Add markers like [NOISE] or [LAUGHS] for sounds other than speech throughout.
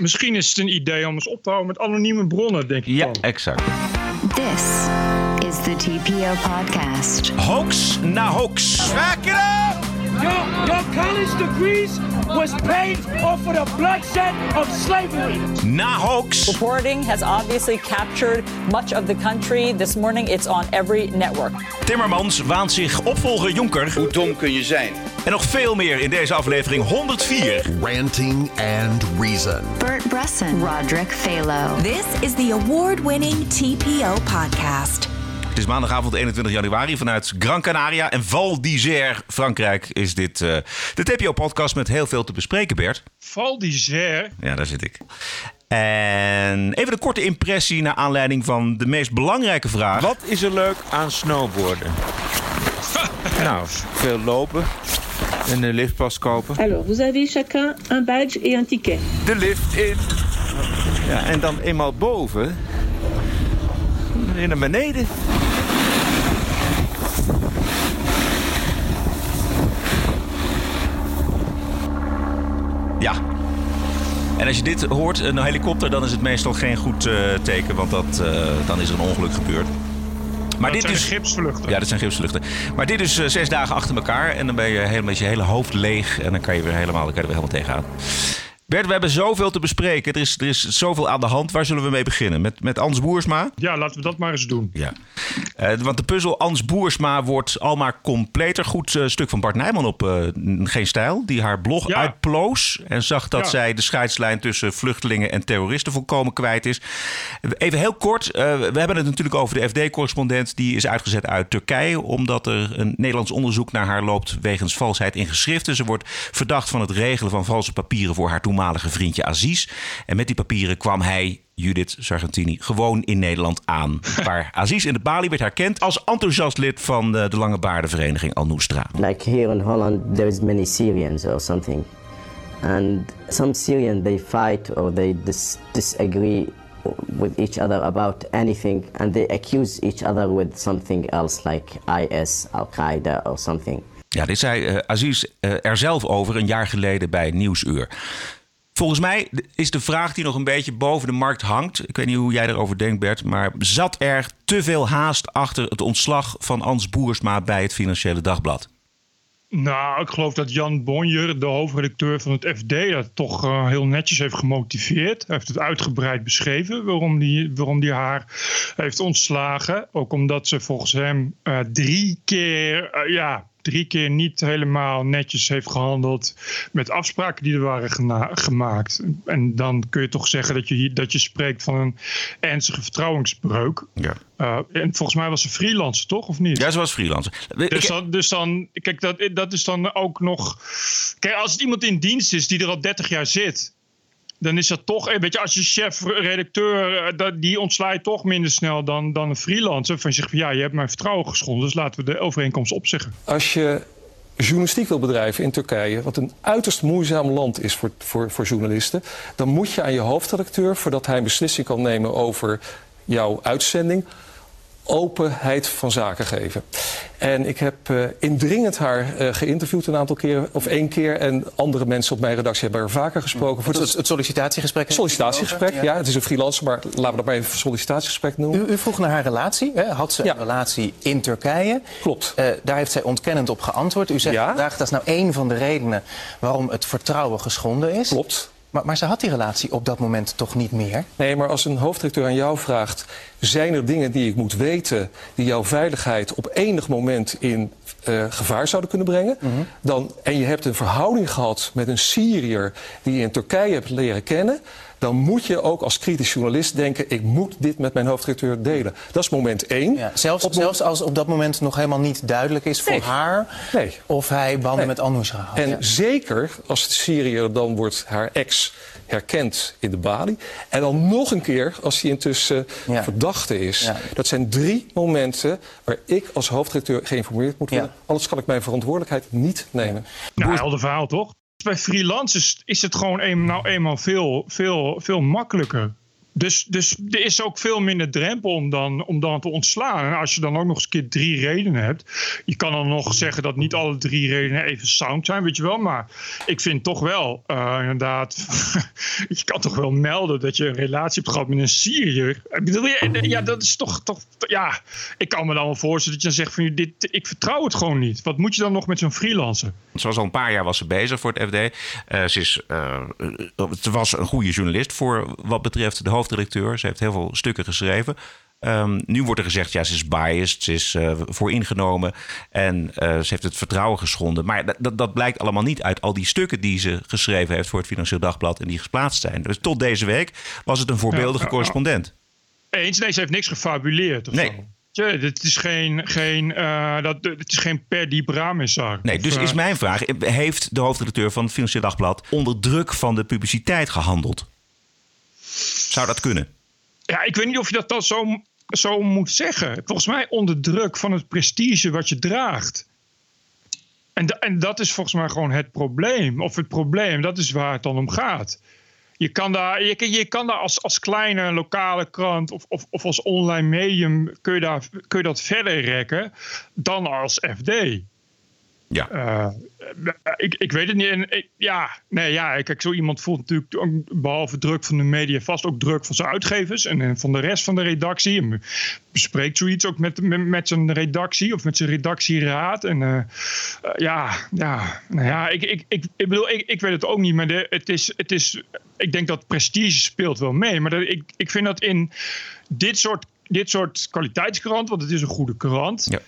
misschien is het een idee om eens op te houden met anonieme bronnen, denk ik Ja, dan. exact. This is the TPO podcast. Hoax na hoax. Back it up! Your, your college degrees was paid off of the bloodshed of slavery. Na hoax. Reporting has obviously captured much of the country. This morning, it's on every network. Timmermans waant zich opvolger Jonker. Hoe dom kun je zijn? En nog veel meer in deze aflevering 104. Ranting and Reason. Bert Bresson, Roderick Phalo. This is the award winning TPO podcast. Het is maandagavond 21 januari vanuit Gran Canaria en Val d'Isère, Frankrijk, is dit eh, de TPO-podcast met heel veel te bespreken, Bert. Val d'Isère. Ja, daar zit ik. En even een korte impressie naar aanleiding van de meest belangrijke vraag. Wat is er leuk aan snowboarden? [LAUGHS] nou, veel lopen en een liftpas kopen. Alors, vous avez chacun un badge et un ticket. De lift in. Ja, en dan eenmaal boven. Weer naar beneden. En als je dit hoort, een helikopter, dan is het meestal geen goed eh, teken, want dat, eh, dan is er een ongeluk gebeurd. Maar dat dit zijn is. gipsvluchten. Ja, dat zijn gipsvluchten. Maar dit is eh, zes dagen achter elkaar. En dan ben je helemaal met je hele hoofd leeg. En dan kan je weer helemaal, dan kan je er weer helemaal tegenaan. Bert, we hebben zoveel te bespreken. Er is, er is zoveel aan de hand. Waar zullen we mee beginnen? Met, met Ans Boersma? Ja, laten we dat maar eens doen. Ja. Eh, want de puzzel Ans Boersma wordt al maar completer. Goed eh, stuk van Bart Nijman op eh, Geen Stijl. Die haar blog Ja. uitploos. En zag dat Ja. zij de scheidslijn tussen vluchtelingen en terroristen volkomen kwijt is. Even heel kort. we hebben het natuurlijk over de FD-correspondent. Die is uitgezet uit Turkije. Omdat er een Nederlands onderzoek naar haar loopt. wegens valsheid in geschriften. Ze wordt verdacht van het regelen van valse papieren voor haar toenmalige vriendje Aziz. En met die papieren kwam hij. Judith Sargentini gewoon in Nederland aan. [LAUGHS] Waar Aziz in de Bali werd herkend als enthousiast lid van de, de Lange Baardenvereniging Al Nusra. Like here in Holland, there is many Syrians or something, and some Syrians they fight or they dis- disagree with each other about anything, and they accuse each other with something else like IS, Al Qaeda, or something. Ja, dit zei eh, Aziz eh, er zelf over een jaar geleden bij Nieuwsuur. Volgens mij is de vraag die nog een beetje boven de markt hangt. Ik weet niet hoe jij erover denkt, Bert. Maar zat er te veel haast achter het ontslag van Ans Boersma bij het Financiële Dagblad? Nou, ik geloof dat Jan Bonjer, de hoofdredacteur van het FD, dat toch eh, heel netjes heeft gemotiveerd. Hij heeft het uitgebreid beschreven waarom die, waarom die haar heeft ontslagen. Ook omdat ze volgens hem eh, drie keer, eh, ja, drie keer niet helemaal netjes heeft gehandeld met afspraken die er waren gemaakt. En dan kun je toch zeggen dat je, hier- dat je spreekt van een ernstige vertrouwensbreuk. Ja. Eh, en volgens mij was ze freelancer, toch? Of niet? Ja, ze was freelancer. Dus dan, dus dan, kijk, dat, dat is dan ook nog. Kijk, als het iemand in dienst is die er al 30 jaar zit, dan is dat toch. eh, Weet je, als je chef-redacteur, eh, die ontsla je toch minder snel dan, dan een freelancer. Van van ja, je hebt mijn vertrouwen geschonden, dus laten we de overeenkomst opzeggen. Als je journalistiek wil bedrijven in Turkije, wat een uiterst moeizaam land is voor, voor, voor journalisten, dan moet je aan je hoofdredacteur, voordat hij een beslissing kan nemen over jouw uitzending, openheid van zaken geven. En ik heb eh, indringend haar eh, geïnterviewd een aantal keren, of één keer, en andere mensen op mijn redactie hebben er vaker gesproken. Voor Het, het sollicitatiegesprek? sollicitatiegesprek, over? ja. Het is een freelancer, maar laten we dat maar even sollicitatiegesprek noemen. U, u vroeg naar haar relatie. Hè? Had ze Ja. een relatie in Turkije? Klopt. Eh, daar heeft zij ontkennend op geantwoord. U zegt Ja. vandaag dat is nou één van de redenen waarom het vertrouwen geschonden is. Klopt. Maar, maar ze had die relatie op dat moment toch niet meer? Nee, maar als een hoofddirecteur aan jou vraagt... zijn er dingen die ik moet weten... die jouw veiligheid op enig moment in eh, gevaar zouden kunnen brengen... dan, en je hebt een verhouding gehad met een Syriër... die je in Turkije hebt leren kennen... dan moet je ook als kritisch journalist denken... ik moet dit met mijn hoofddirecteur delen. Dat is moment één. Ja, zelfs, zelfs als op dat moment nog helemaal niet duidelijk is voor Nee. haar... Nee. of hij banden Nee. met Anusra had. En Ja. zeker als de Syriër dan wordt haar ex herkend in de balie. En dan nog een keer als hij intussen Ja. verdachte is. Ja. Dat zijn drie momenten waar ik als hoofdredacteur geïnformeerd moet worden. Ja. Anders kan ik mijn verantwoordelijkheid niet nemen. Nou, helder verhaal toch? Bij freelancers is het gewoon een, nou eenmaal veel, veel, veel makkelijker. Dus, dus er is ook veel minder drempel om dan, om dan te ontslaan. En als je dan ook nog eens een keer drie redenen hebt. Je kan dan nog zeggen dat niet alle drie redenen even sound zijn, weet je wel. Maar ik vind toch wel, uh, inderdaad. [LAUGHS] je kan toch wel melden dat je een relatie hebt gehad met een Syriër. Ja, dat is toch, toch. Ja, ik kan me dan wel voorstellen dat je dan zegt van dit, ik vertrouw het gewoon niet. Wat moet je dan nog met zo'n freelancer? Zoals al een paar jaar was ze bezig voor het FD. Uh, ze, is, uh, ze was een goede journalist voor wat betreft de hoofdredacteur. Ze heeft heel veel stukken geschreven. Um, nu wordt er gezegd, ja, ze is biased, ze is uh, vooringenomen en uh, ze heeft het vertrouwen geschonden. Maar dat, dat blijkt allemaal niet uit al die stukken die ze geschreven heeft voor het Financieel Dagblad en die geplaatst zijn. Dus tot deze week was het een voorbeeldige ja, correspondent. Eens, nee, ze heeft niks gefabuleerd of nee. zo. Ja, het is geen, geen, uh, dat, het is geen per die. Nee, dus is mijn vraag: heeft de hoofdredacteur van het Financieel Dagblad onder druk van de publiciteit gehandeld? Zou dat kunnen? Ja, ik weet niet of je dat dan zo, zo moet zeggen. Volgens mij onder druk van het prestige wat je draagt. En, en dat is volgens mij gewoon het probleem. Of het probleem, dat is waar het dan om gaat. Je kan daar, je, je kan daar als, als kleine lokale krant of, of, of als online medium kun je, daar, kun je dat verder rekken dan als FD. Ja. Uh, ik, ik weet het niet. En, ik, ja, nee, ja, kijk, zo iemand voelt natuurlijk ook, behalve druk van de media vast ook druk van zijn uitgevers en, en van de rest van de redactie. En bespreekt zoiets ook met, met, met zijn redactie of met zijn redactieraad. En uh, uh, ja, ja, nou ja, ik, ik, ik, ik bedoel, ik, ik weet het ook niet, maar de, het, is, het is, ik denk dat prestige speelt wel mee. Maar dat, ik, ik vind dat in dit soort, dit soort kwaliteitskrant, want het is een goede krant, ja.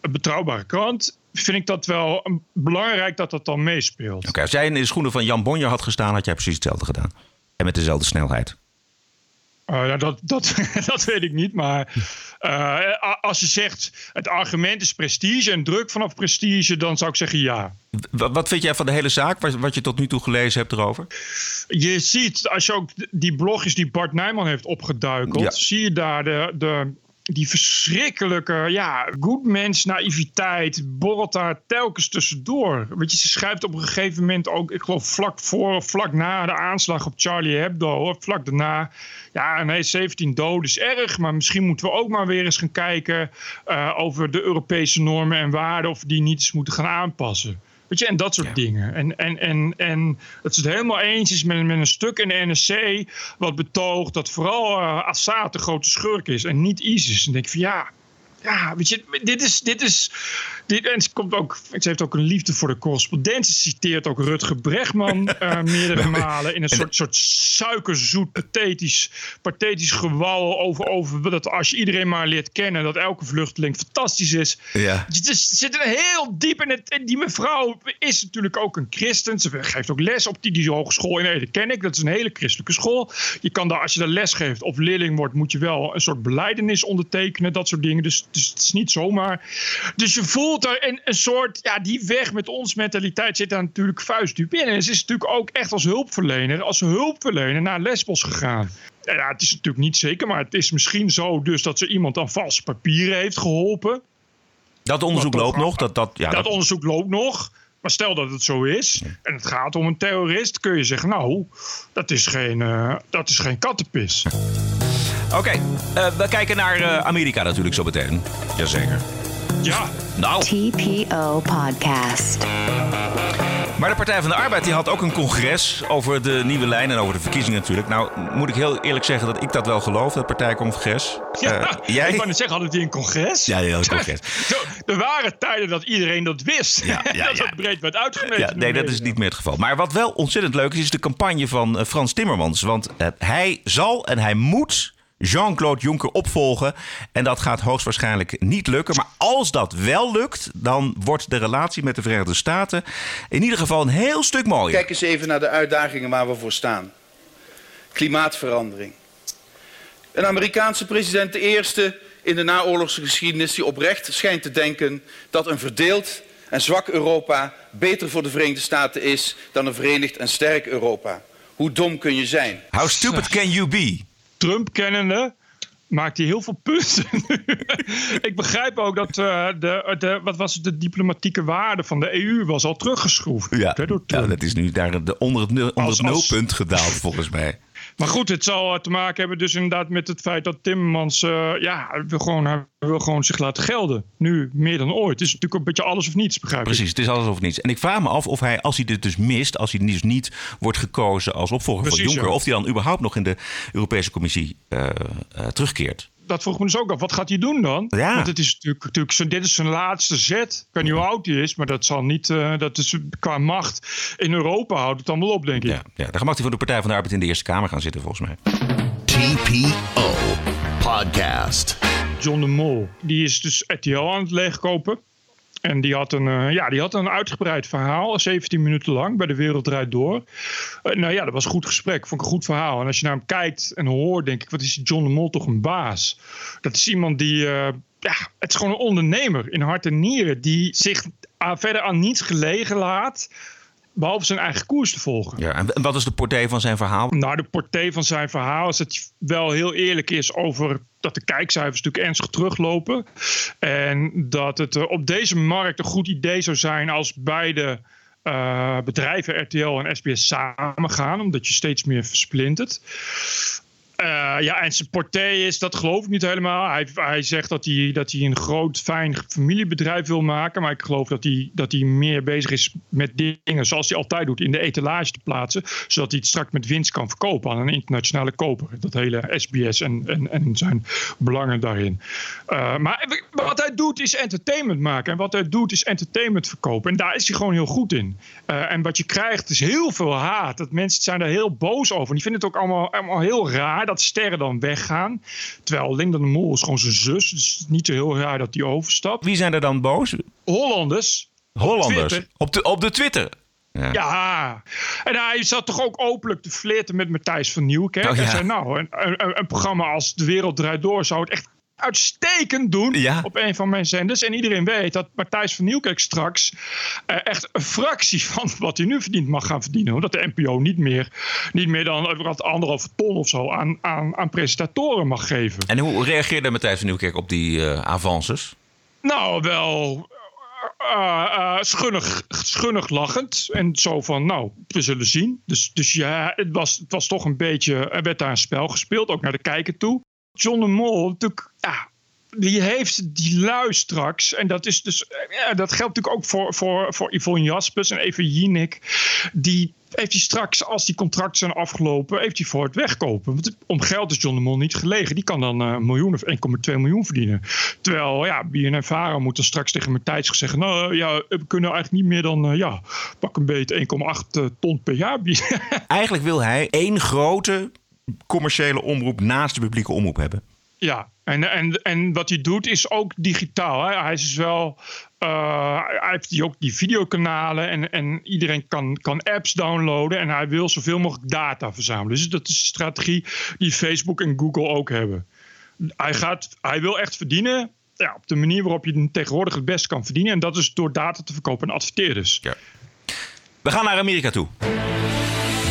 een betrouwbare krant vind ik dat wel belangrijk dat dat dan meespeelt. Oké, okay, als jij in de schoenen van Jan Bonjer had gestaan, had jij precies hetzelfde gedaan. En met dezelfde snelheid. Uh, ja, dat, dat, [LAUGHS] dat weet ik niet. Maar uh, als je zegt het argument is prestige en druk vanaf prestige, dan zou ik zeggen ja. Wat vind jij van de hele zaak, wat je tot nu toe gelezen hebt erover? Je ziet, als je ook die blogjes die Bart Nijman heeft opgeduikeld, ja. zie je daar de, de, die verschrikkelijke, ja, goedmens naïviteit borrelt daar telkens tussendoor. Weet je, ze schrijft op een gegeven moment ook, ik geloof vlak voor of vlak na de aanslag op Charlie Hebdo, vlak daarna, ja, nee, 17 doden is erg, maar misschien moeten we ook maar weer eens gaan kijken uh, over de Europese normen en waarden of die niet eens moeten gaan aanpassen. Weet je, en dat soort ja. dingen. En, en, en, en dat ze het helemaal eens is met, met een stuk in de NSC... wat betoogt dat vooral uh, Assad de grote schurk is en niet ISIS. En dan denk ik van ja, ja, weet je, dit is... Dit is dit, en ze, komt ook, ze heeft ook een liefde voor de correspondent. Ze citeert ook Rutger Bregman uh, [LAUGHS] meerdere malen... in een soort, soort suikerzoet, pathetisch, pathetisch gewal over, over... dat als je iedereen maar leert kennen... dat elke vluchteling fantastisch is. Ja. Het is, zit er heel diep in het... En die mevrouw is natuurlijk ook een christen. Ze geeft ook les op die, die hogeschool in Ede, ken ik. Dat is een hele christelijke school. Je kan daar, als je daar les geeft of leerling wordt... moet je wel een soort beleidenis ondertekenen. Dat soort dingen. Dus, dus het is niet zomaar... Dus je voelt er een, een soort, ja, die weg met ons mentaliteit zit daar natuurlijk vuistdiep in. En ze is natuurlijk ook echt als hulpverlener, als hulpverlener naar Lesbos gegaan. Ja, het is natuurlijk niet zeker, maar het is misschien zo dus dat ze iemand aan valse papieren heeft geholpen. Dat onderzoek loopt nog? Dat, dat, ja, dat, dat onderzoek loopt nog. Maar stel dat het zo is en het gaat om een terrorist, kun je zeggen, nou, dat is geen, uh, dat is geen kattenpis. Oké, okay, uh, we kijken naar uh, Amerika natuurlijk zo meteen. Jazeker. Ja. Nou. TPO Podcast. Maar de Partij van de Arbeid die had ook een congres over de nieuwe lijn en over de verkiezingen natuurlijk. Nou, moet ik heel eerlijk zeggen dat ik dat wel geloof, dat partijcongres. Ja, uh, jij... ik wou net zeggen, hadden die een congres? Ja, die hadden een congres. er waren tijden dat iedereen dat wist. Ja, [LAUGHS] ja, dat ja. het breed werd uitgemeten. Ja, nee, dat is niet meer het geval. Maar wat wel ontzettend leuk is, is de campagne van uh, Frans Timmermans. Want uh, hij zal en hij moet Jean-Claude Juncker opvolgen. En dat gaat hoogstwaarschijnlijk niet lukken. Maar als dat wel lukt, dan wordt de relatie met de Verenigde Staten in ieder geval een heel stuk mooier. Kijk eens even naar de uitdagingen waar we voor staan. Klimaatverandering. Een Amerikaanse president, de eerste in de naoorlogse geschiedenis, die oprecht schijnt te denken dat een verdeeld en zwak Europa beter voor de Verenigde Staten is dan een verenigd en sterk Europa. Hoe dom kun je zijn? How stupid can you be? Trump kennende maakt hij heel veel punten. [LAUGHS] ik begrijp ook dat uh, de, de, wat was het, de diplomatieke waarde van de EU was al teruggeschroefd. Ja, ja dat is nu daar de, onder het, onder het als, nulpunt gedaald volgens mij. Maar goed, het zal te maken hebben dus inderdaad met het feit dat Timmermans uh, ja, wil gewoon, wil gewoon zich laten gelden. Nu meer dan ooit. Het is natuurlijk een beetje alles of niets, begrijp ik. Precies, het is alles of niets. En ik vraag me af of hij, als hij dit dus mist, als hij dus niet wordt gekozen als opvolger Precies, van Juncker, of hij dan überhaupt nog in de Europese Commissie uh, uh, terugkeert dat vroeg me dus ook af. Wat gaat hij doen dan? Ja. Want het is natuurlijk, natuurlijk zo, dit is zijn laatste zet. Ik weet niet hoe oud hij is, maar dat zal niet. Uh, dat is qua macht in Europa houdt het dan wel op, denk ik. Ja, ja. dan mag hij voor de Partij van de Arbeid in de Eerste Kamer gaan zitten, volgens mij. TPO Podcast. John de Mol, die is dus RTL aan het leegkopen. En die had, een, uh, ja, die had een uitgebreid verhaal, 17 minuten lang, bij de Wereld Draait Door. Uh, nou ja, dat was een goed gesprek, vond ik een goed verhaal. En als je naar hem kijkt en hoort, denk ik, wat is John de Mol toch een baas? Dat is iemand die, uh, ja, het is gewoon een ondernemer in hart en nieren, die zich verder aan niets gelegen laat behalve zijn eigen koers te volgen. Ja, en wat is de portée van zijn verhaal? Nou, de portée van zijn verhaal is dat hij wel heel eerlijk is over dat de kijkcijfers natuurlijk ernstig teruglopen. En dat het op deze markt een goed idee zou zijn als beide uh, bedrijven RTL en SBS samen gaan, omdat je steeds meer versplintert. Uh, ja, en zijn porté is, dat geloof ik niet helemaal. Hij, hij zegt dat hij, dat hij een groot, fijn familiebedrijf wil maken. Maar ik geloof dat hij, dat hij meer bezig is met dingen zoals hij altijd doet, in de etalage te plaatsen. Zodat hij het straks met winst kan verkopen aan een internationale koper. Dat hele SBS en, en, en zijn belangen daarin. Uh, maar wat hij doet is entertainment maken. En wat hij doet is entertainment verkopen. En daar is hij gewoon heel goed in. Uh, en wat je krijgt is heel veel haat. Dat mensen zijn daar heel boos over. Die vinden het ook allemaal, allemaal heel raar dat sterren dan weggaan. Terwijl Linda de Mol is gewoon zijn zus. Dus het is niet zo heel raar dat die overstapt. Wie zijn er dan boos? Hollanders. Hollanders. Op, de, op de Twitter. Ja. ja. en hij zat toch ook openlijk te flirten met Matthijs van Nieuwkerk. Oh, ja. En zei nou, een, een, een, programma als De Wereld Draait Door zou het echt uitstekend doen ja. op een van mijn zenders. En iedereen weet dat Matthijs van Nieuwkerk straks uh, echt een fractie [LAUGHS] van wat hij nu verdient mag gaan verdienen. Omdat de NPO niet meer, niet meer dan anderhalve ton of zo aan, aan, aan presentatoren mag geven. En hoe reageerde Matthijs van Nieuwkerk op die uh, avances? Nou, wel uh, uh, schunnig, schunnig lachend. En zo van, nou, we zullen zien. Dus, dus ja, het was, het was toch een beetje... Er werd daar een spel gespeeld, ook naar de kijker toe. John de Mol, natuurlijk, ja, die heeft die lui straks. En dat, is dus, ja, dat geldt natuurlijk ook voor, voor, voor Yvonne Jaspers en Eva Jinek. Die heeft hij straks, als die contracten zijn afgelopen, heeft hij voor het wegkopen. Want om geld is John de Mol niet gelegen. Die kan dan een miljoen of 1,2 miljoen verdienen. Terwijl, ja, BNN Vara moet dan straks tegen Matthijs zeggen... nou ja, we kunnen eigenlijk niet meer dan, uh, ja, pak een beetje 1,8 ton per jaar bieden. [LAUGHS] Eigenlijk wil hij één grote commerciële omroep naast de publieke omroep hebben. Ja, en, en, en wat hij doet is ook digitaal. Hè? Hij is dus wel. Uh, hij heeft die ook die videokanalen en, en iedereen kan, kan apps downloaden. En hij wil zoveel mogelijk data verzamelen. Dus dat is een strategie die Facebook en Google ook hebben. Hij, gaat, hij wil echt verdienen ja, op de manier waarop je tegenwoordig het best kan verdienen. En dat is door data te verkopen en adverteerders. Ja. We gaan naar Amerika toe.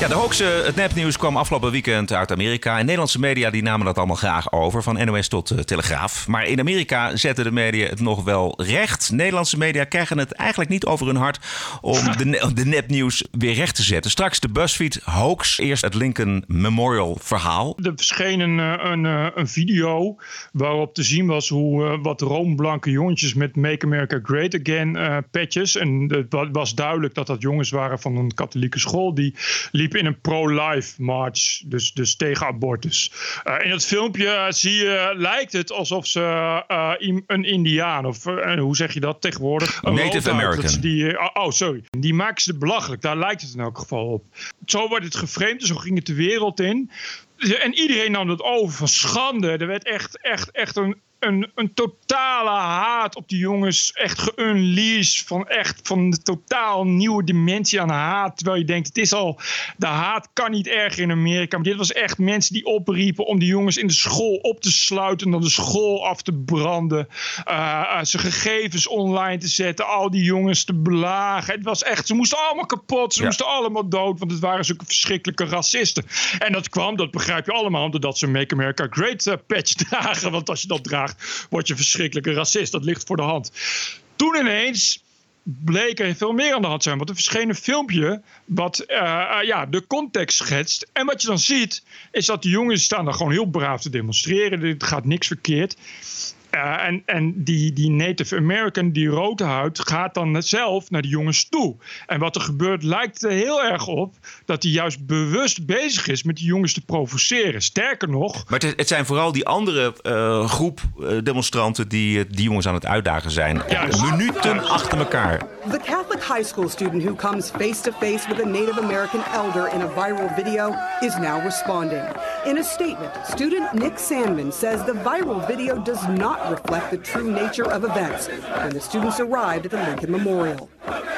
Ja, de hoax, het nepnieuws kwam afgelopen weekend uit Amerika. En Nederlandse media die namen dat allemaal graag over, van NOS tot uh, Telegraaf. Maar in Amerika zetten de media het nog wel recht. Nederlandse media krijgen het eigenlijk niet over hun hart om de, de nepnieuws weer recht te zetten. Straks de BuzzFeed hoax, eerst het Lincoln Memorial verhaal. Er verscheen een, een, een video waarop te zien was hoe wat roomblanke jongetjes met Make America Great Again uh, petjes. En het was duidelijk dat dat jongens waren van een katholieke school die liep in een pro-life march, dus, dus tegen abortus. Uh, in het filmpje zie je, lijkt het alsof ze uh, een Indiaan, of uh, hoe zeg je dat tegenwoordig? Een Native American. Die, oh, sorry. Die maken ze belachelijk. Daar lijkt het in elk geval op. Zo wordt het geframed, zo ging het de wereld in. En iedereen nam dat over van schande. Er werd echt, echt, echt een een, een totale haat op die jongens. Echt geunleashed. Van echt van de totaal nieuwe dimensie aan haat. Terwijl je denkt, het is al. De haat kan niet erger in Amerika. Maar dit was echt mensen die opriepen om die jongens in de school op te sluiten. En dan de school af te branden. Uh, zijn gegevens online te zetten. Al die jongens te belagen. Het was echt. Ze moesten allemaal kapot. Ze moesten allemaal dood. Want het waren zulke verschrikkelijke racisten. En dat kwam, dat begrijp je allemaal. Doordat ze Make America Great uh, patch [LAUGHS] dragen. Want als je dat draagt, word je verschrikkelijke racist. Dat ligt voor de hand. Toen ineens bleek er veel meer aan de hand zijn. Want er verscheen een filmpje wat uh, uh, ja, de context schetst. En wat je dan ziet, is dat de jongens staan daar gewoon heel braaf te demonstreren. Er gaat niks verkeerd. Uh, en en die, die Native American, die rode huid, gaat dan zelf naar die jongens toe. En wat er gebeurt lijkt er heel erg op dat hij juist bewust bezig is met die jongens te provoceren. Sterker nog. Maar het, het zijn vooral die andere uh, groep uh, demonstranten die die jongens aan het uitdagen zijn. Juist. Minuten achter elkaar. The Catholic high school student who comes face to face with a Native American elder in a viral video is now responding. In a statement, student Nick Sandman says the viral video does not reflect the true nature of events when the students arrived at the Lincoln Memorial.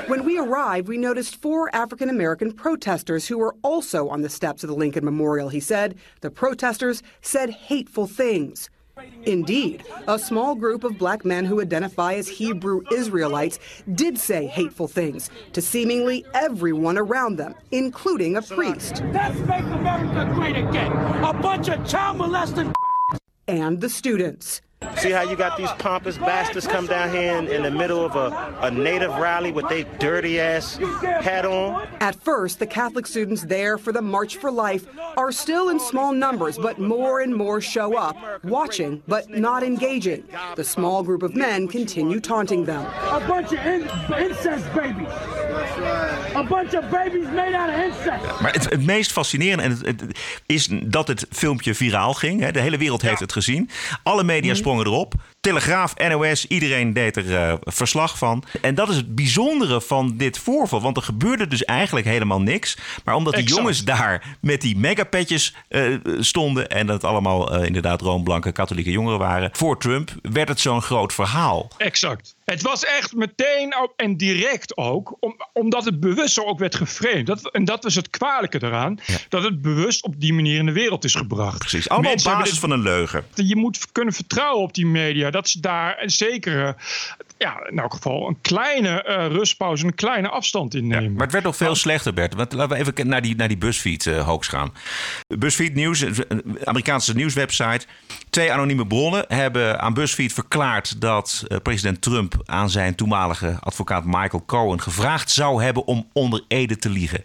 When we arrived, we noticed four African American protesters who were also on the steps of the Lincoln Memorial, he said. The protesters said hateful things. Indeed, a small group of black men who identify as Hebrew Israelites did say hateful things to seemingly everyone around them, including a priest. Let's make America great again. A bunch of child molesting and the students. See how you got these pompous bastards come down here in, in the middle of a, a native rally with their dirty ass hat on? At first, the Catholic students there for the March for Life are still in small numbers, but more and more show up, watching but not engaging. The small group of men continue taunting them. A bunch of in incest babies. A bunch of babies made out of incest. Maar het, het meest fascinerende en het, het, is dat het filmpje viraal ging. Hè. De hele wereld heeft het gezien. Alle media mhm. Sprongen erop. Telegraaf, NOS, iedereen deed er uh, verslag van. En dat is het bijzondere van dit voorval. Want er gebeurde dus eigenlijk helemaal niks. Maar omdat die Exact. jongens daar met die megapetjes uh, stonden... en dat het allemaal uh, inderdaad roomblanke katholieke jongeren waren... voor Trump, werd het zo'n groot verhaal. Exact. Het was echt meteen en direct ook, om, omdat het bewust zo ook werd geframed. Dat, en dat was het kwalijke eraan, ja. dat het bewust op die manier in de wereld is gebracht. Precies, allemaal op basis dit, van een leugen. Je moet kunnen vertrouwen op die media, dat ze daar zeker, ja, in elk geval een kleine uh, rustpauze, een kleine afstand in nemen. Ja, maar het werd nog veel slechter, Bert. Want laten we even naar die, naar die BuzzFeed-hoax gaan. BuzzFeed Nieuws, een Amerikaanse nieuwswebsite. Twee anonieme bronnen hebben aan BuzzFeed verklaard dat uh, president Trump aan zijn toenmalige advocaat Michael Cohen gevraagd zou hebben om onder ede te liegen.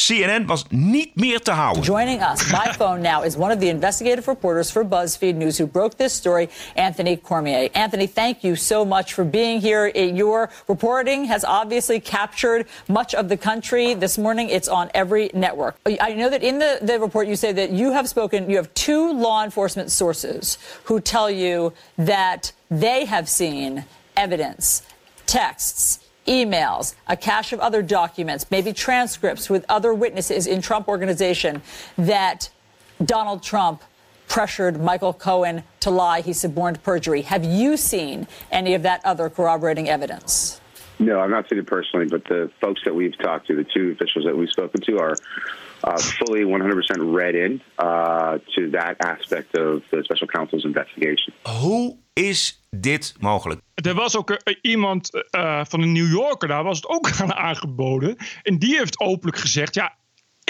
CNN was niet meer te houden. Joining us by phone now is one of the investigative reporters for BuzzFeed News who broke this story, Anthony Cormier. Anthony, thank you so much for being here. Your reporting has obviously captured much of the country. This morning, it's on every network. I know that in the, the report you say that you have spoken, you have two law enforcement sources who tell you that they have seen evidence, texts, emails, a cache of other documents, maybe transcripts with other witnesses in Trump organization that Donald Trump pressured Michael Cohen to lie. He suborned perjury. Have you seen any of that other corroborating evidence? No, I've not seen it personally, but the folks that we've talked to, the two officials that we've spoken to, are uh, fully 100% read in uh, to that aspect of the special counsel's investigation. Hoe is dit mogelijk? Er was ook uh, iemand uh, van de New Yorker, daar was het ook [LAUGHS] aan aangeboden. En die heeft openlijk gezegd: ja.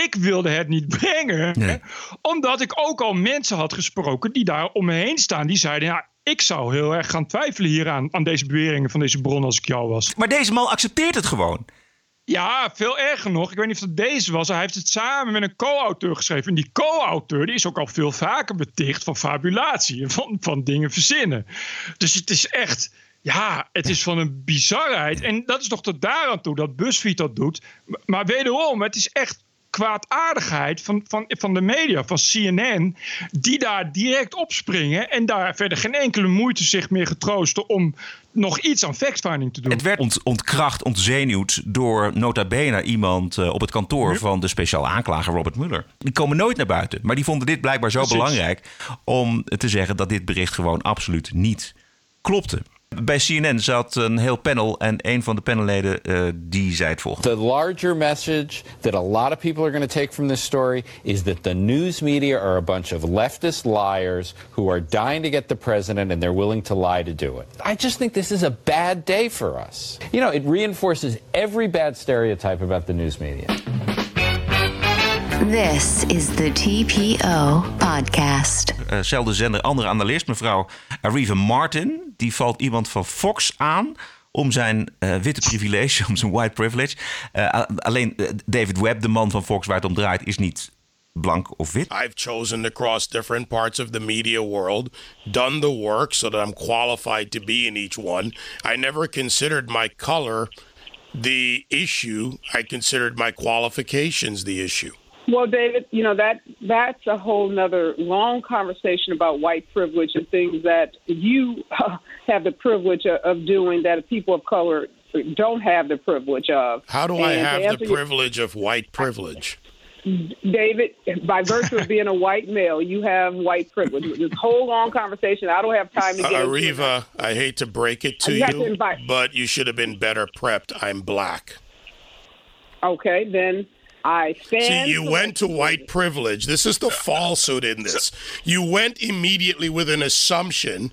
Ik wilde het niet brengen, nee. omdat ik ook al mensen had gesproken die daar om me heen staan. Die zeiden: ja, ik zou heel erg gaan twijfelen hieraan, aan deze beweringen van deze bron als ik jou was. Maar deze man accepteert het gewoon. Ja, veel erger nog. Ik weet niet of het deze was. Hij heeft het samen met een co-auteur geschreven. En die co-auteur is ook al veel vaker beticht van fabulatie. Van, van dingen verzinnen. Dus het is echt... Ja, het is van een bizarheid. En dat is toch tot daaraan toe dat BuzzFeed dat doet. Maar wederom, het is echt kwaadaardigheid van, van, van de media, van CNN, die daar direct opspringen en daar verder geen enkele moeite zich meer getroosten om nog iets aan fact-finding te doen. Het werd ont, ontkracht, ontzenuwd door nota bene iemand uh, op het kantoor Ja. van de speciaal aanklager Robert Mueller. Die komen nooit naar buiten. Maar die vonden dit blijkbaar zo Precies. belangrijk om te zeggen dat dit bericht gewoon absoluut niet klopte. Bij CNN zat een heel panel en een van de panelleden uh, die zei het volgende. The larger message that a lot of people are going to take from this story is that the news media are a bunch of leftist liars who are dying to get the president and they're willing to lie to do it. I just think this is a bad day for us. You know, it reinforces every bad stereotype about the news media. This is the TPO podcast. Uh, zelfde zender, andere analist, mevrouw Ariva Martin. Die valt iemand van Fox aan om zijn uh, witte privilege, [LAUGHS] om zijn white privilege. Uh, alleen David Webb, de man van Fox waar het om draait, is niet blank of wit. I've chosen to cross different parts of the media world, done the work so that I'm qualified to be in each one. I never considered my color the issue. I considered my qualifications the issue. Well, David, you know that that's a whole nother long conversation about white privilege and things that you uh, have the privilege of, of doing that people of color don't have the privilege of. How do And I have the your- privilege of white privilege? David, by virtue of being a white male, you have white privilege. This whole long conversation, I don't have time to get. Ariva, I hate to break it to You have to but you should have been better prepped. I'm black. Okay, then I stand. See, you went to white privilege. This is the falsehood in this. You went immediately with an assumption.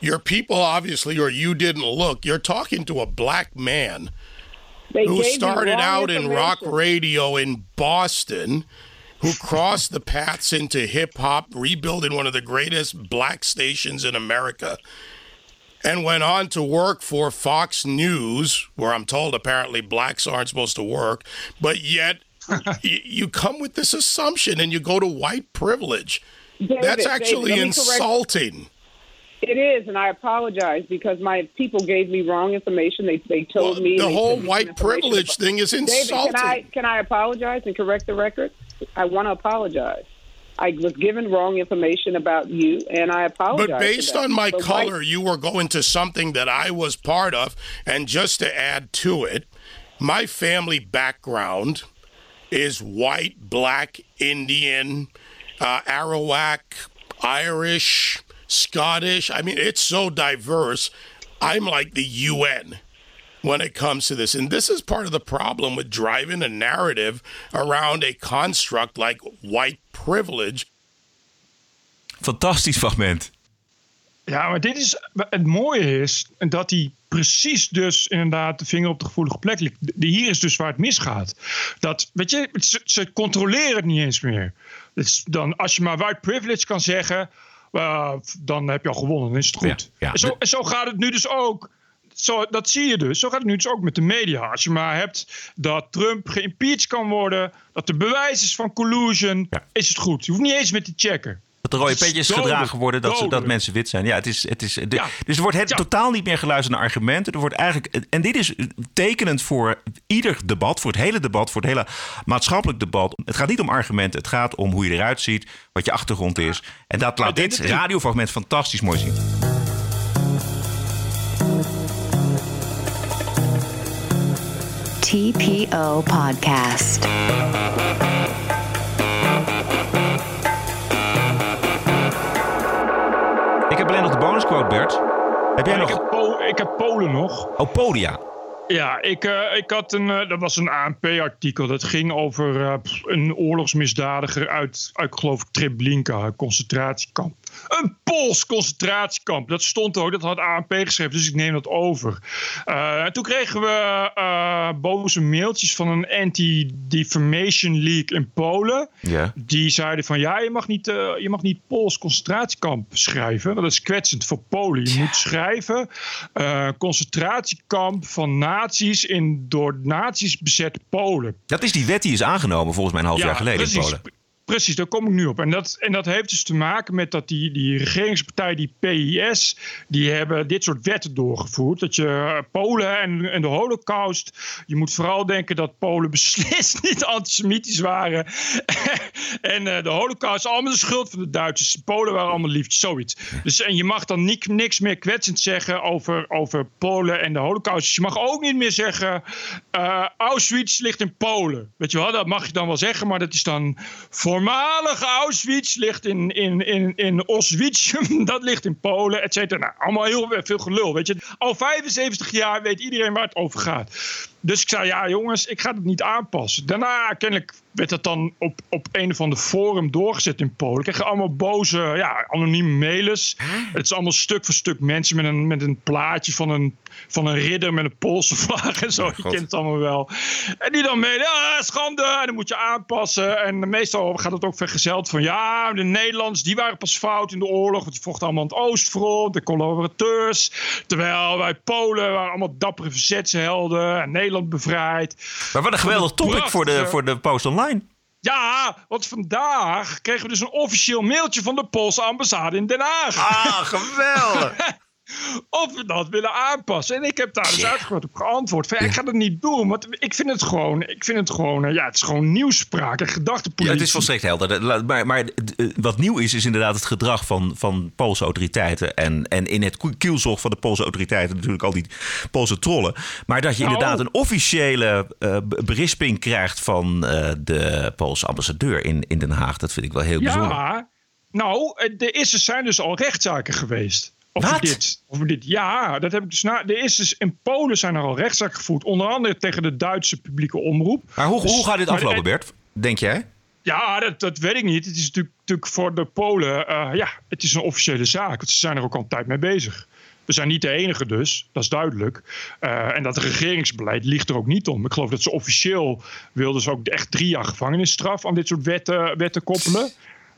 Your people, obviously, or you didn't look. You're talking to a black man They who started out in rock radio in Boston, who crossed the paths into hip hop, rebuilding one of the greatest black stations in America, and went on to work for Fox News, where I'm told apparently blacks aren't supposed to work, but yet you come with this assumption and you go to white privilege. David, That's actually correct- insulting. It is, and I apologize because my people gave me wrong information. They they told me the whole me white privilege about- thing is David, insulting. can I can I apologize and correct the record? I want to apologize. I was given wrong information about you, and I apologize. But based on my But color, white- you were going to something that I was part of. And just to add to it, my family background is white, black, Indian, uh, Arawak, Irish, Scottish. I mean, it's so diverse. I'm like the UN when it comes to this. And this is part of the problem with driving a narrative around a construct like white privilege. Fantastisch fragment. Ja, maar dit is, het mooie is dat hij precies dus inderdaad de vinger op de gevoelige plek ligt. De- Hier is dus waar het misgaat. Dat, weet je, ze, ze controleren het niet eens meer. Dus dan, als je maar white privilege kan zeggen, eh, dan heb je al gewonnen, dan is het goed. Ja, ja. En, zo, en zo gaat het nu dus ook. Zo, dat zie je dus. Zo gaat het nu dus ook met de media. Als je maar hebt dat Trump geïmpeached kan worden, dat er bewijs is van collusion, is het goed. Je hoeft niet eens met te checken. Dat er rode petjes gedragen worden dat, ze, dat mensen wit zijn. Ja, het is, het is, de- Dus er wordt het, totaal niet meer geluisterd naar argumenten. Er wordt eigenlijk, en dit is tekenend voor ieder debat, voor het hele debat, voor het hele maatschappelijk debat. Het gaat niet om argumenten, het gaat om hoe je eruit ziet, wat je achtergrond is. En dat laat dit radiofragment fantastisch mooi zien. TPO podcast. Bert. Heb jij ik, nog... heb Po- ik heb Polen nog. Oh, Podia. Ja, ik, eh, ik had een, eh, dat was een ANP-artikel. Dat ging over eh, een oorlogsmisdadiger uit, uit ik geloof Treblinka, een concentratiekamp. Een Pools concentratiekamp. Dat stond ook, dat had ANP geschreven, dus ik neem dat over. Eh, en toen kregen we eh, boze mailtjes van een anti-defamation league in Polen. Ja. Die zeiden van ja, je mag niet, eh, je mag niet Pools concentratiekamp schrijven. Dat is kwetsend voor Polen. Je moet schrijven concentratiekamp van nazi's in door nazi's bezette Polen. Dat is die wet die is aangenomen volgens mij een half Ja, jaar geleden in. Polen. Precies, daar kom ik nu op. En dat, en dat heeft dus te maken met dat die, die regeringspartij, die PIS, die hebben dit soort wetten doorgevoerd. Dat je eh, Polen en, en de holocaust, je moet vooral denken dat Polen [LAUGHS] beslist niet antisemitisch waren. [LAUGHS] en uh, de holocaust allemaal de schuld van de Duitsers. Polen waren allemaal liefjes, zoiets. Dus, en je mag dan niks meer kwetsend zeggen over, over Polen en de holocaust. Dus je mag ook niet meer zeggen, uh, Auschwitz ligt in Polen. Weet je wel, dat mag je dan wel zeggen, maar dat is dan voormalig Auschwitz ligt in, in, in, in Auschwitz, [LAUGHS] dat ligt in Polen, et cetera. Nou, allemaal heel veel gelul, weet je. Al 75 jaar weet iedereen waar het over gaat. Dus ik zei, ja jongens, ik ga het niet aanpassen. Daarna kennelijk werd dat dan op, op een of ander forum doorgezet in Polen. Ik kreeg allemaal boze, ja, anonieme mailers. Het is allemaal stuk voor stuk mensen met een, met een plaatje van een, van een ridder met een Poolse [LAUGHS] vlag en zo. Oh, je kent het allemaal wel. En die dan mailen, ja, schande, en dan moet je aanpassen. En meestal gaat het ook vergezeld van, ja, de Nederlanders, die waren pas fout in de oorlog. Want die vochten allemaal aan het Oostfront, de collaborateurs. Terwijl wij Polen waren allemaal dappere verzetshelden en Nederland bevrijd. Maar wat een geweldig topic voor de, voor de Post Online. Ja, want vandaag kregen we dus een officieel mailtje van de Poolse ambassade in Den Haag. Ah, geweldig. [LAUGHS] of we dat willen aanpassen. En ik heb daar dus uitgebreid op geantwoord. Van, ja, Ik ga dat niet doen, want ik vind het gewoon, ik vind het gewoon, eh, ja, het is gewoon nieuwspraak en gedachtepolitie. Ja, het is volstrekt helder. Maar, maar eh, wat nieuw is, is inderdaad het gedrag van, van Poolse autoriteiten. En, en in het kielzog van de Poolse autoriteiten natuurlijk al die Poolse trollen. Maar dat je Nou. inderdaad een officiële eh, be- berisping krijgt van de Poolse ambassadeur in, in Den Haag. Dat vind ik wel heel bijzonder. Ja, nou, is, er zijn dus al rechtszaken geweest. Over dit, over dit. Ja, dat heb ik dus na. Er is dus in Polen zijn er al rechtszaken gevoerd. Onder andere tegen de Duitse publieke omroep. Maar hoe, Dus- hoe gaat dit aflopen, Bert? Denk jij? Ja, dat, dat weet ik niet. Het is natuurlijk, natuurlijk voor de Polen, eh, ja, het is een officiële zaak. Want ze zijn er ook al een tijd mee bezig. We zijn niet de enige dus, dat is duidelijk. Eh, en dat regeringsbeleid ligt er ook niet om. Ik geloof dat ze officieel wilden ze ook echt drie jaar gevangenisstraf aan dit soort wetten, wetten koppelen.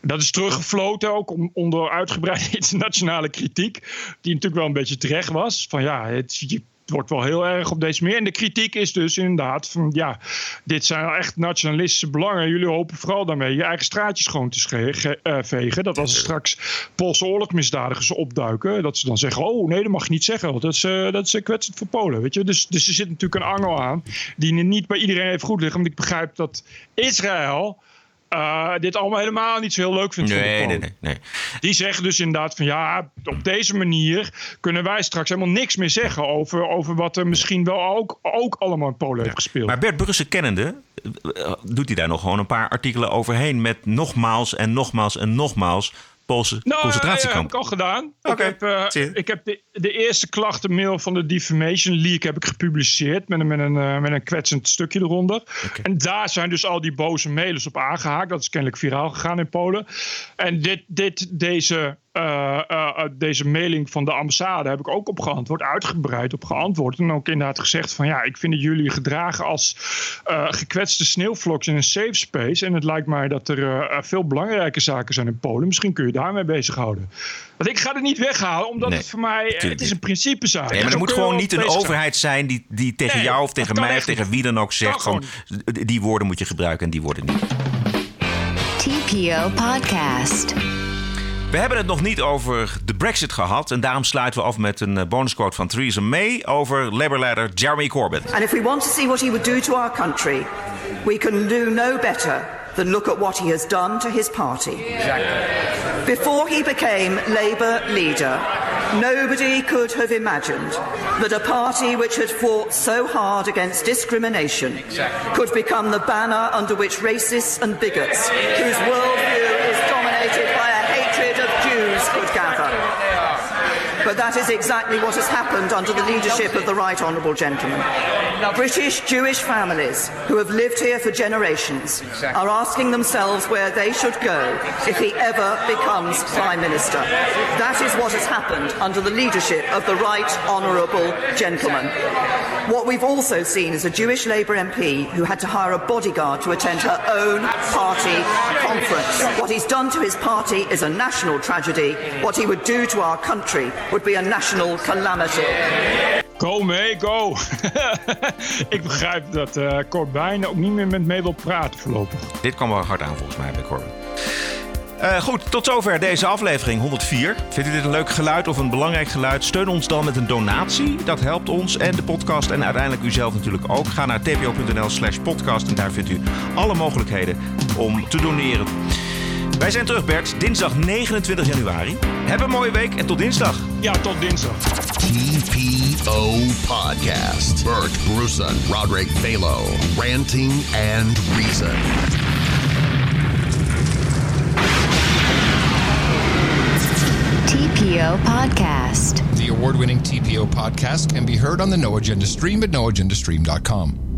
Dat is teruggefloten ook onder uitgebreide [LAUGHS] internationale kritiek. Die natuurlijk wel een beetje terecht was. Van ja, het, je- wordt wel heel erg op deze manier. En de kritiek is dus inderdaad van ja, dit zijn echt nationalistische belangen. Jullie hopen vooral daarmee je eigen straatjes schoon te eh, vegen. Dat als er straks Poolse oorlogsmisdadigers opduiken, dat ze dan zeggen: Oh nee, dat mag je niet zeggen. Want dat is, eh, dat is eh, kwetsend voor Polen. Weet je? Dus, dus er zit natuurlijk een angel aan die niet bij iedereen even goed ligt. Want ik begrijp dat Israël. Eh, dit allemaal helemaal niet zo heel leuk vindt. Nee, nee, nee. nee. Die zeggen dus inderdaad van ja, op deze manier kunnen wij straks helemaal niks meer zeggen over, over wat er misschien wel ook, ook allemaal in Polen heeft gespeeld. Maar Bert Brussen kennende, eh, doet hij daar nog gewoon een paar artikelen overheen met nogmaals en nogmaals en nogmaals Poolse Nou, ja, heb concentratiekamp. ik al gedaan. Oké, Ik heb, eh, ik heb de, de eerste klachtenmail van de Defamation League heb ik gepubliceerd met een, met een, eh, met een kwetsend stukje eronder. En daar zijn dus al die boze mailers op aangehaakt. Dat is kennelijk viraal gegaan in Polen. En dit, dit, deze, eh, eh, eh, deze mailing van de ambassade heb ik ook op geantwoord, uitgebreid op geantwoord. En ook inderdaad gezegd van ja, ik vind dat jullie gedragen als eh, gekwetste sneeuwvloks in een safe space. En het lijkt mij dat er veel belangrijke zaken zijn in Polen. Misschien kun je daarmee bezighouden. Want ik ga het niet weghalen, omdat Nee, het voor mij, eh, het is een principezaak. Nee, maar er moet gewoon niet een overheid zijn die, die tegen Nee, jou of tegen mij of tegen wie dan ook zegt van die woorden moet je gebruiken en die woorden niet. TPO Podcast. We hebben het nog niet over de Brexit gehad en daarom sluiten we af met een eh, bonusquote van Theresa May over Labour-leider Jeremy Corbyn. And if we want to see what he would do to our country, we can do no better than look at what he has done to his party. Before he became Labour leader, nobody could have imagined that a party which had fought so hard against discrimination could become the banner under which racists and bigots, whose worldview is dominated by a hatred of Jews, could gather. But that is exactly what has happened under the leadership of the Right Honourable Gentleman. British Jewish families who have lived here for generations are asking themselves where they should go if he ever becomes Prime Minister. That is what has happened under the leadership of the Right Honourable Gentleman. What we've also seen is a Jewish Labour MP who had to hire a bodyguard to attend her own party conference. What he's done to his party is a national tragedy. What he would do to our country would be a national calamity. Go mee, go! [LAUGHS] ik begrijp dat uh, Corbijn ook niet meer met mee wil praten voorlopig. Dit kwam wel hard aan volgens mij bij Corbijn. Uh, goed, tot zover deze aflevering 104. Vindt u dit een leuk geluid of een belangrijk geluid? Steun ons dan met een donatie. Dat helpt ons en de podcast en uiteindelijk u zelf natuurlijk ook. Ga naar tpo.nl slash podcast en daar vindt u alle mogelijkheden om te doneren. Wij zijn terug, Bert, dinsdag 29 januari. Heb een mooie week en tot dinsdag. Ja, tot dinsdag. TPO Podcast. Bert Brussen, Roderick Balo. Ranting and Reason. TPO Podcast. The award winning TPO podcast can be heard on the No Agenda stream at noagendastream.com.